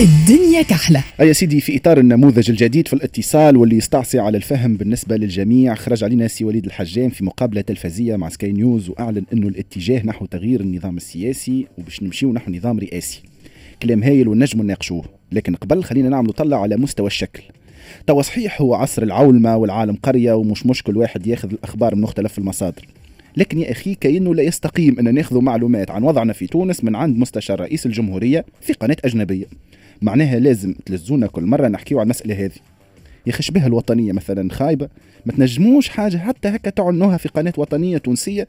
الدنيا كحلة. أي سيدي في إطار النموذج الجديد في الاتصال واللي يستعصي على الفهم بالنسبة للجميع خرج علينا سي وليد الحجام في مقابلة تلفزية مع سكاي نيوز وأعلن أنه الاتجاه نحو تغيير النظام السياسي وباش نمشيو نحو نظام رئاسي. كلام هايل ونجم نناقشوه لكن قبل خلينا نعملوا طلة على مستوى الشكل. توا صحيح هو عصر العولمة والعالم قرية ومش مشكل واحد ياخذ الأخبار من مختلف المصادر. لكن يا أخي كأنه لا يستقيم أن ناخذ معلومات عن وضعنا في تونس من عند مستشار رئيس الجمهورية في قناة أجنبية. معناها لازم تلزونا كل مرة نحكيو على المسألة هذه. يا أخي شبه الوطنية مثلا؟ خايبة. ما تنجموش حاجة حتى هكا تعنوها في قناة وطنية تونسية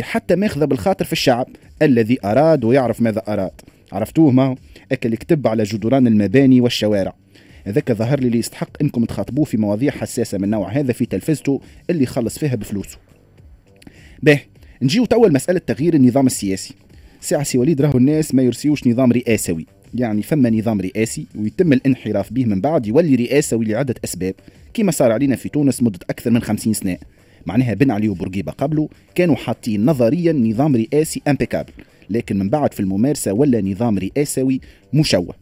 حتى ماخذة بالخاطر في الشعب الذي أراد ويعرف ماذا أراد. عرفتوه؟ ما أكل يكتب على جدران المباني والشوارع. هذاك ظهر لي اللي يستحق إنكم تخاطبوه في مواضيع حساسة من نوع هذا في تلفزته اللي يخلص فيها بفلوسه. به نجيو توا مسألة تغيير النظام السياسي. ساعة سي وليد راهو الناس ما يرسيوش نظام رئاسوي. يعني فما نظام رئاسي ويتم الانحراف به من بعد يولي رئاسوي لعدة أسباب كما صار علينا في تونس مدة أكثر من خمسين سنة. معناها بن علي وبورقيبة قبله كانوا حاطين نظريا نظام رئاسي impeccable لكن من بعد في الممارسة ولا نظام رئاسوي مشوه.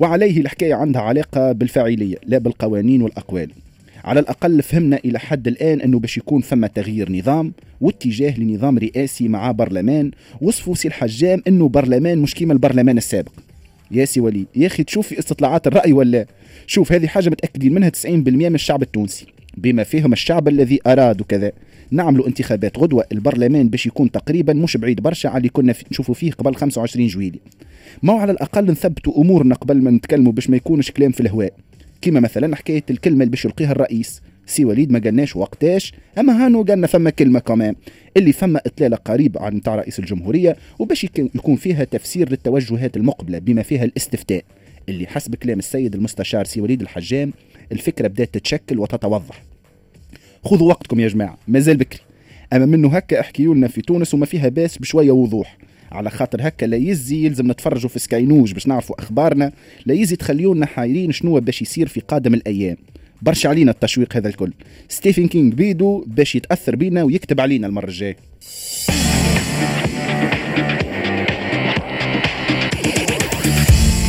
وعليه الحكاية عندها علاقة بالفاعلية لا بالقوانين والأقوال. على الأقل فهمنا إلى حد الآن أنه باش يكون فما تغيير نظام واتجاه لنظام رئاسي مع برلمان وصفوا سي الحجام أنه برلمان مش كيما البرلمان السابق. يا سي وليد. يا أخي تشوف في استطلاعات الرأي ولا؟ شوف هذه حاجة متأكدين منها 90% من الشعب التونسي. بما فيهم الشعب الذي أراد وكذا نعملوا انتخابات غدوة. البرلمان باش يكون تقريبا مش بعيد برشا على اللي كنا نشوفوا فيه قبل 25 جويلي. ما على الأقل نثبتوا أمورنا قبل ما نتكلموا باش ما يكونش كلام في الهواء. كما مثلا حكاية الكلمة اللي باش يلقيها الرئيس. سي وليد ما قالناش وقتاش أما هانو قالنا فما كلمة كمان اللي فما إطلالة قريبه عن تاع رئيس الجمهورية وباش يكون فيها تفسير للتوجهات المقبلة بما فيها الاستفتاء اللي حسب كلام السيد المستشار سي وليد الحجام الفكرة بدات تتشكل وتتوضح. خذوا وقتكم يا جماعة مازال بكري. أما منه هكا احكيوا لنا في تونس وما فيها باس بشوية وضوح. على خاطر هكا لا يزي يلزم نتفرجوا في Sky News باش نعرفوا أخبارنا لا يزي تخليونا حايرين شنو باش يصير في قادم الأيام. برشا علينا التشويق هذا الكل. ستيفن كينج بيدو باش يتأثر بينا ويكتب علينا المرة الجاية.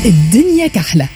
الدنيا كحلة.